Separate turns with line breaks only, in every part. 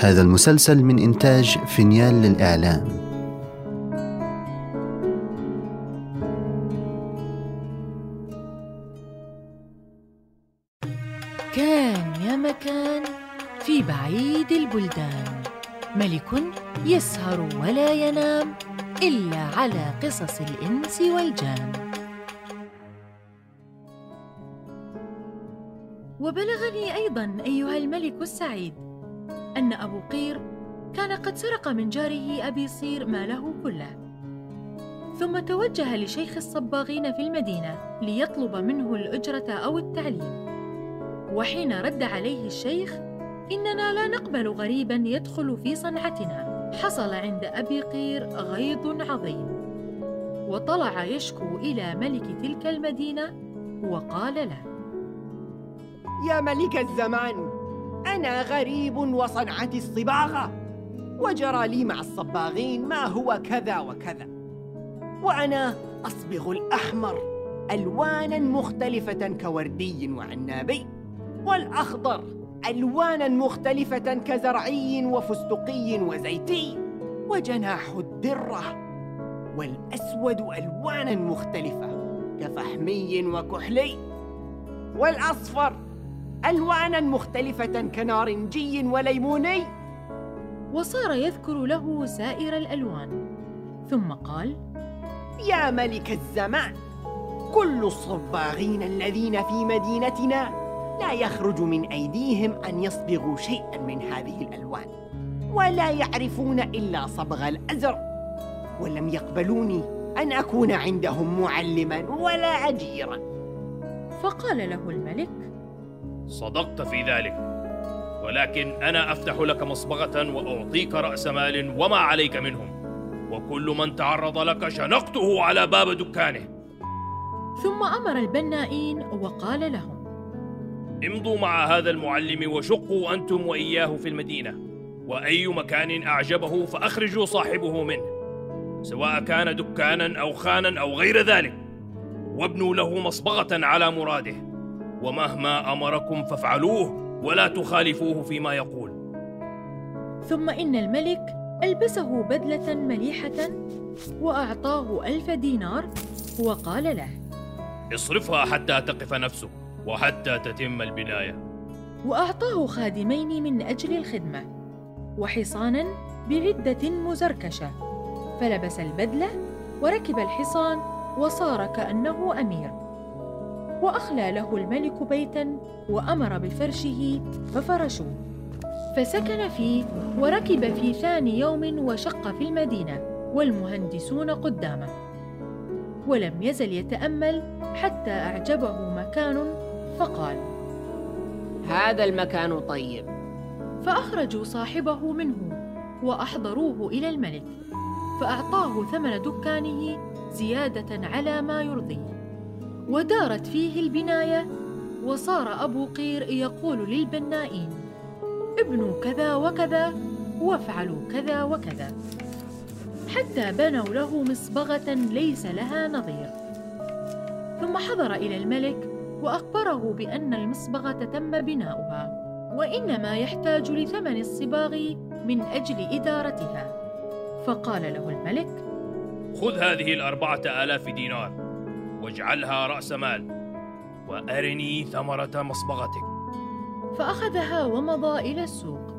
هذا المسلسل من إنتاج فينيال للإعلام.
كان يا مكان في بعيد البلدان. ملك يسهر ولا ينام إلا على قصص الإنس والجان. وبلغني أيضا أيها الملك السعيد أن أبو قير كان قد سرق من جاره أبي صير ماله كله. ثم توجه لشيخ الصباغين في المدينة ليطلب منه الأجرة أو التعليم. وحين رد عليه الشيخ إننا لا نقبل غريبا يدخل في صنعتنا. حصل عند أبي قير غيظ عظيم. وطلع يشكو إلى ملك تلك المدينة وقال له
يا ملك الزمان أنا غريب وصنعتي الصباغة وجرى لي مع الصباغين ما هو كذا وكذا. وأنا أصبغ الأحمر ألوانا مختلفة كوردي وعنابي والأخضر ألوانا مختلفة كزرعي وفستقي وزيتي وجناح الدرة والأسود ألوانا مختلفة كفحمي وكحلي والأصفر ألوانا مختلفة كنارنجي وليموني؟
وصار يذكر له سائر الألوان. ثم قال
يا ملك الزمان كل الصباغين الذين في مدينتنا لا يخرج من أيديهم أن يصبغوا شيئا من هذه الألوان ولا يعرفون إلا صبغ الأزرق ولم يقبلوني أن أكون عندهم معلما ولا أجيرا.
فقال له الملك
صدقت في ذلك. ولكن أنا أفتح لك مصبغة وأعطيك رأس مال وما عليك منهم. وكل من تعرض لك شنقته على باب دكانه.
ثم أمر البنائين وقال لهم
امضوا مع هذا المعلم وشقوا أنتم وإياه في المدينة. وأي مكان أعجبه فأخرجوا صاحبه منه. سواء كان دكانا أو خانا أو غير ذلك. وابنوا له مصبغة على مراده. ومهما أمركم فافعلوه ولا تخالفوه فيما يقول.
ثم إن الملك ألبسه بدلة مليحة وأعطاه ألف دينار وقال له
اصرفها حتى تقف نفسك وحتى تتم البناية
وأعطاه خادمين من أجل الخدمة وحصانا بعدة مزركشة. فلبس البدلة وركب الحصان وصار كأنه أمير. وأخلى له الملك بيتا وأمر بفرشه ففرشوه فسكن فيه وركب في ثاني يوم وشق في المدينة والمهندسون قدامه. ولم يزل يتأمل حتى أعجبه مكان فقال
هذا المكان طيب.
فأخرجوا صاحبه منه وأحضروه إلى الملك فأعطاه ثمن دكانه زيادة على ما يرضيه. ودارت فيه البناية وصار أبو قير يقول للبنائين ابنوا كذا وكذا وافعلوا كذا وكذا. حتى بنوا له مصبغة ليس لها نظير. ثم حضر إلى الملك وأخبره بأن المصبغة تم بناؤها وإنما يحتاج لثمن الصباغ من أجل إدارتها. فقال له الملك
خذ هذه الأربعة آلاف دينار. واجعلها رأس مال. وأرني ثمرة مصبغتك.
فأخذها ومضى إلى السوق.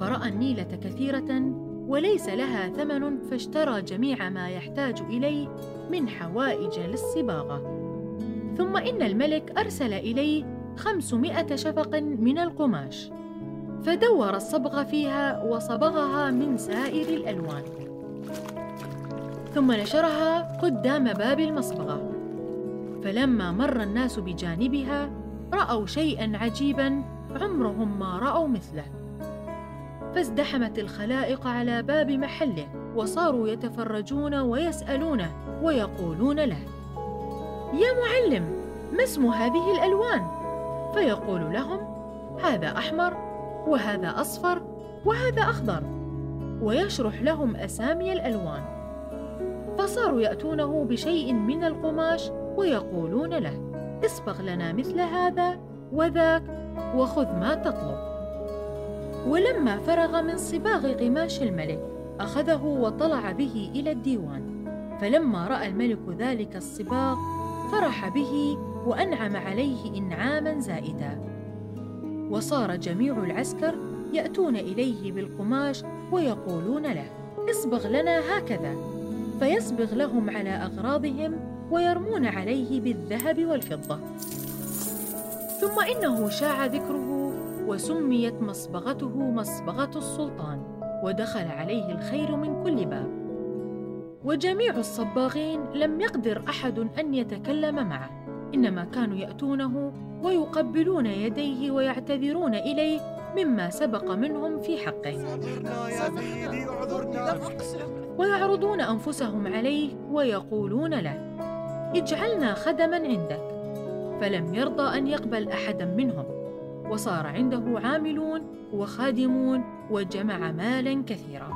فرأى النيلة كثيرة وليس لها ثمن فاشترى جميع ما يحتاج إليه من حوائج للصباغة. ثم إن الملك أرسل إليه خمسمائة شفق من القماش. فدور الصبغ فيها وصبغها من سائر الألوان. ثم نشرها قدام باب المصبغة. فلما مر الناس بجانبها رأوا شيئا عجيبا عمرهم ما رأوا مثله. فازدحمت الخلائق على باب محله وصاروا يتفرجون ويسألونه ويقولون له يا معلم ما اسم هذه الألوان؟ فيقول لهم هذا أحمر وهذا أصفر وهذا أخضر. ويشرح لهم أسامي الألوان. فصاروا يأتونه بشيء من القماش ويقولون له اصبغ لنا مثل هذا وذاك وخذ ما تطلب. ولما فرغ من صباغ قماش الملك أخذه وطلع به إلى الديوان. فلما رأى الملك ذلك الصباغ فرح به وأنعم عليه إنعاما زائدا. وصار جميع العسكر يأتون إليه بالقماش ويقولون له اصبغ لنا هكذا. فيصبغ لهم على أغراضهم ويرمون عليه بالذهب والفضة. ثم إنه شاع ذكره وسميت مصبغته مصبغة السلطان ودخل عليه الخير من كل باب. وجميع الصباغين لم يقدر أحد أن يتكلم معه إنما كانوا يأتونه ويقبلون يديه ويعتذرون إليه مما سبق منهم في حقه. ويعرضون أنفسهم عليه ويقولون له اجعلنا خدما عندك. فلم يرضى أن يقبل أحدا منهم. وصار عنده عاملون وخادمون وجمع مالا كثيرا.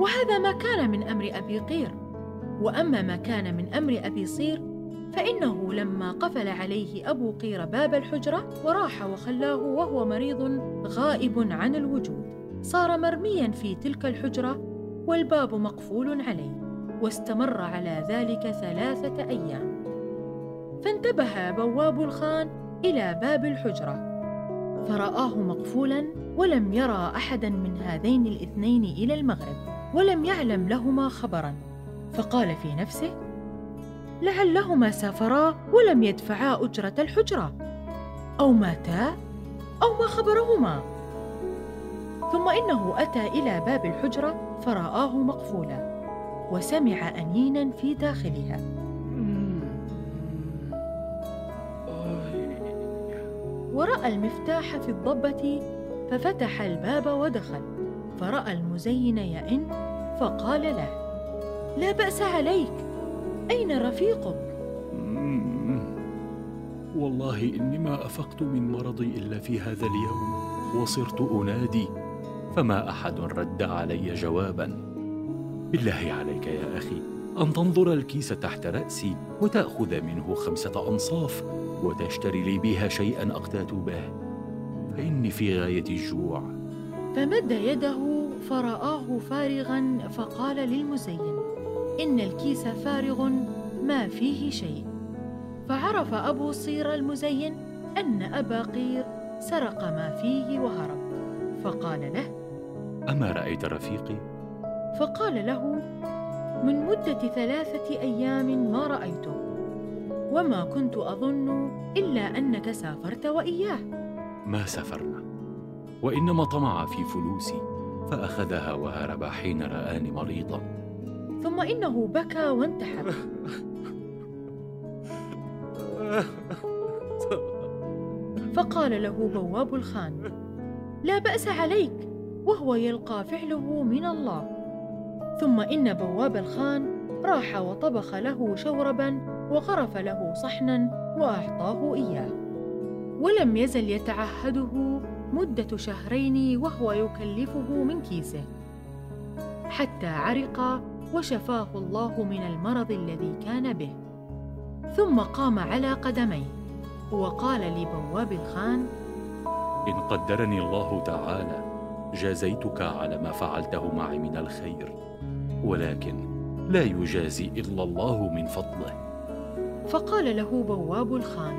وهذا ما كان من أمر أبي قير. وأما ما كان من أمر أبي صير فإنه لما قفل عليه أبو قير باب الحجرة وراح وخلاه وهو مريض غائب عن الوجود صار مرميا في تلك الحجرة والباب مقفول عليه. واستمر على ذلك ثلاثة أيام. فانتبه بواب الخان إلى باب الحجرة. فرآه مقفولا ولم يرى أحدا من هذين الاثنين إلى المغرب ولم يعلم لهما خبرا. فقال في نفسه لعلهما سافرا ولم يدفعا أجرة الحجرة. أو ماتا؟ أو ما خبرهما؟ ثم إنه أتى إلى باب الحجرة فرآه مقفولا. وسمع أنينا في داخلها. ورأى المفتاح في الضبة ففتح الباب ودخل. فرأى المزين يئن فقال له لا بأس عليك. أين رفيقك؟
والله إني ما أفقت من مرضي إلا في هذا اليوم وصرت أنادي فما أحد رد علي جوابا. بالله عليك يا أخي أن تنظر الكيس تحت رأسي وتأخذ منه خمسة أنصاف وتشتري لي بها شيئا أقتات به. فإني في غاية الجوع.
فمد يده فرآه فارغا فقال للمزين إن الكيس فارغ ما فيه شيء. فعرف أبو صير المزين أن أبا قير سرق ما فيه وهرب. فقال له
أما رأيت رفيقي؟
فقال له من مدة ثلاثة أيام ما رأيته وما كنت أظن إلا أنك سافرت وإياه.
ما سافرنا وإنما طمع في فلوسي فأخذها وهرب حين رآني مريضا.
ثم إنه بكى وانتحر. فقال له بواب الخان لا بأس عليك وهو يلقى فعله من الله. ثم إن بواب الخان راح وطبخ له شوربا وغرف له صحنا وأعطاه إياه. ولم يزل يتعهده مدة شهرين وهو يكلفه من كيسه. حتى عرق وشفاه الله من المرض الذي كان به. ثم قام على قدميه وقال لبواب الخان
إن قدرني الله تعالى جازيتك على ما فعلته معي من الخير ولكن لا يجازي إلا الله من فضله.
فقال له بواب الخان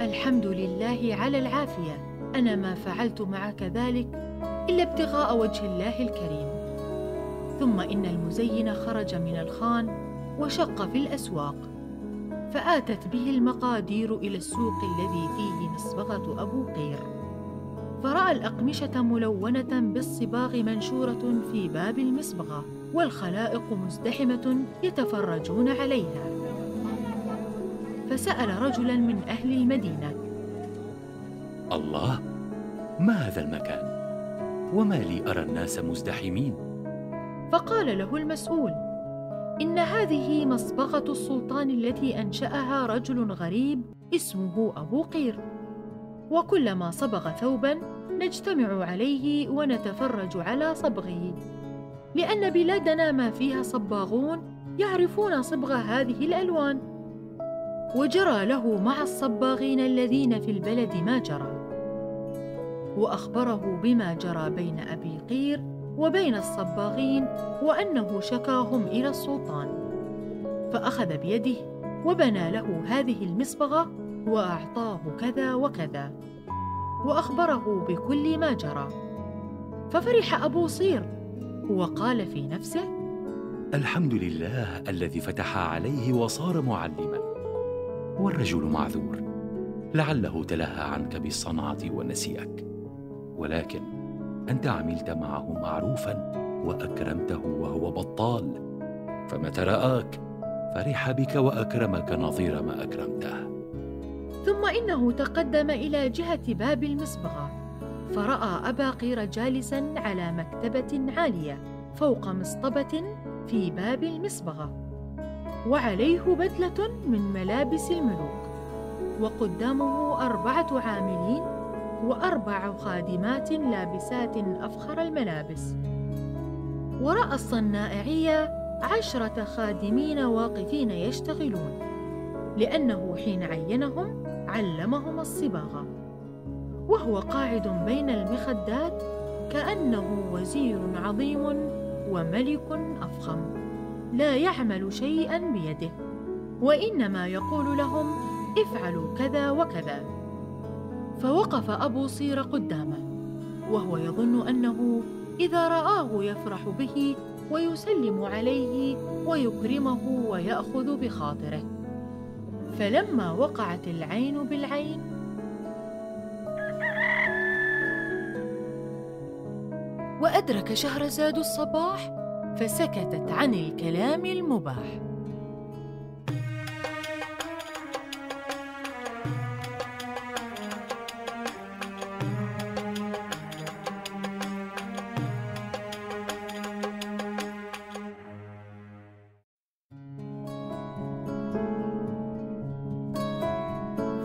الحمد لله على العافية أنا ما فعلت معك ذلك إلا ابتغاء وجه الله الكريم. ثم إن المزين خرج من الخان وشق في الأسواق فآتت به المقادير إلى السوق الذي فيه مصبغة أبو قير. فرأى الأقمشة ملونة بالصباغ منشورة في باب المصبغة والخلائق مزدحمة يتفرجون عليها. فسأل رجلا من أهل المدينة
الله ما هذا المكان؟ وما لي أرى الناس مزدحمين.
فقال له المسؤول إن هذه مصبغة السلطان التي أنشأها رجل غريب اسمه أبو قير. وكلما صبغ ثوبا نجتمع عليه ونتفرج على صبغه. لأن بلادنا ما فيها صباغون يعرفون صبغ هذه الألوان. وجرى له مع الصباغين الذين في البلد ما جرى. وأخبره بما جرى بين أبي قير وبين الصباغين وأنه شكاهم إلى السلطان. فأخذ بيده وبنى له هذه المصبغة وأعطاه كذا وكذا وأخبره بكل ما جرى. ففرح أبو صير وقال في نفسه
الحمد لله الذي فتح عليه وصار معلما والرجل معذور. لعله تلهى عنك بالصنعة ونسيئك. ولكن أنت عملت معه معروفا وأكرمته وهو بطال. فمتى رآك؟ فرح بك وأكرمك نظير ما أكرمته.
ثم إنه تقدم إلى جهة باب المصبغة فرأى أبا قير جالسا على مكتبة عالية فوق مصطبة في باب المصبغة وعليه بدلة من ملابس الملوك وقدامه أربعة عاملين وأربع خادمات لابسات أفخر الملابس. ورأى الصنائعية عشرة خادمين واقفين يشتغلون لأنه حين عينهم علمهم الصباغه وهو قاعد بين المخدات كأنه وزير عظيم وملك أفخم لا يعمل شيئا بيده وإنما يقول لهم افعلوا كذا وكذا. فوقف أبو صير قدامه وهو يظن أنه إذا رآه يفرح به ويسلم عليه ويكرمه ويأخذ بخاطره. فلما وقعت العين بالعين. وأدرك شهرزاد الصباح فسكتت عن الكلام المباح.